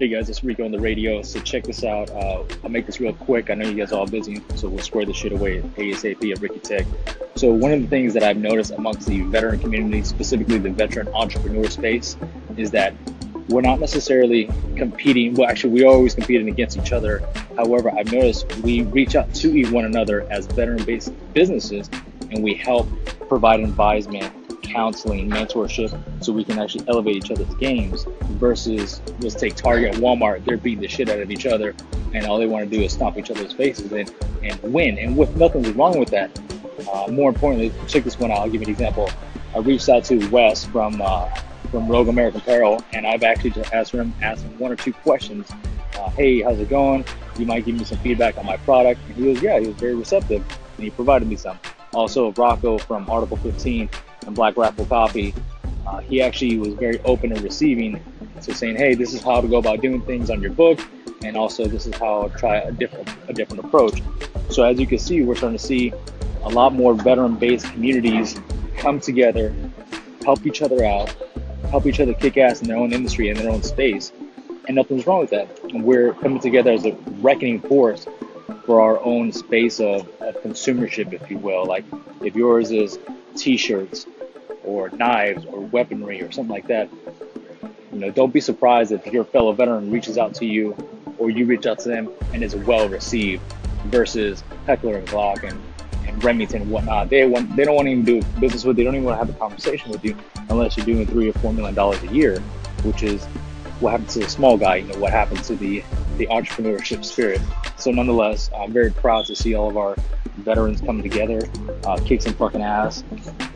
Hey guys, it's Rico on the radio. So check this out. Uh, I'll make this real quick. I know you guys are all busy, so we'll square this shit away ASAP at Ricky Tech. So one of the things that I've noticed amongst the veteran community, specifically the veteran entrepreneur space, is that we're not necessarily competing. Well, actually, we're always competing against each other. However, I've noticed we reach out to each one another as veteran-based businesses, and we help provide advisement counseling, mentorship, so we can actually elevate each other's games versus let's take Target Walmart, they're beating the shit out of each other and all they want to do is stomp each other's faces and, and win. And with nothing's wrong with that. Uh, more importantly, check this one out. I'll give you an example. I reached out to Wes from uh, from Rogue American Apparel, and I've actually just asked him asked him one or two questions. Uh, hey, how's it going? You might give me some feedback on my product. And he was, yeah, he was very receptive, and he provided me some. Also, Rocco from Article 15 and Black Rifle Coffee, uh, he actually was very open and receiving to saying, hey, this is how to go about doing things on your book, and also this is how I'll try a different a different approach. So as you can see, we're starting to see a lot more veteran-based communities come together, help each other out, help each other kick ass in their own industry in their own space, and nothing's wrong with that. And we're coming together as a reckoning force for our own space of, of consumership, if you will. Like if yours is t-shirts or knives or weaponry or something like that, you know, don't be surprised if your fellow veteran reaches out to you or you reach out to them and is well received versus Heckler and Glock and, and Remington and whatnot. They want they don't want to even do business with. They don't even want to have a conversation with you unless you're doing three or four million dollars a year, which is what happened to the small guy, you know, what happened to the the entrepreneurship spirit. So nonetheless, I'm very proud to see all of our veterans come together, uh, kick some fucking ass,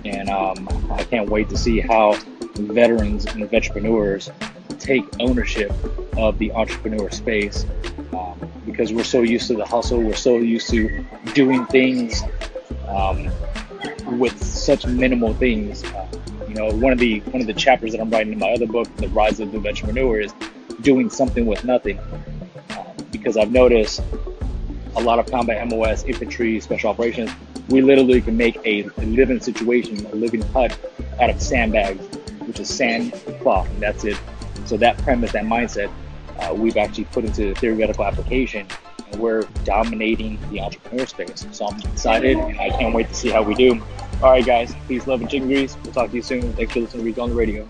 and um, I can't wait to see how veterans and entrepreneurs take ownership of the entrepreneur space um, because we're so used to the hustle, we're so used to doing things um, with such minimal things. Uh, you know, one of the one of the chapters that I'm writing in my other book, The Rise of the Entrepreneur, is doing something with nothing. Uh, because I've noticed a lot of combat MOS, infantry, special operations, we literally can make a, living situation, a living hut out of sandbags, which is sand cloth, and that's it. So that premise, that mindset, uh, we've actually put into theoretical application, and we're dominating the entrepreneur space. So I'm excited, and I can't wait to see how we do. All right, guys, peace, love, and chicken grease. We'll talk to you soon. Thanks for listening to Read on the Radio.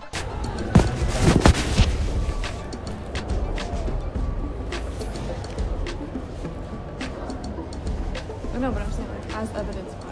No, but I'm saying like as evidence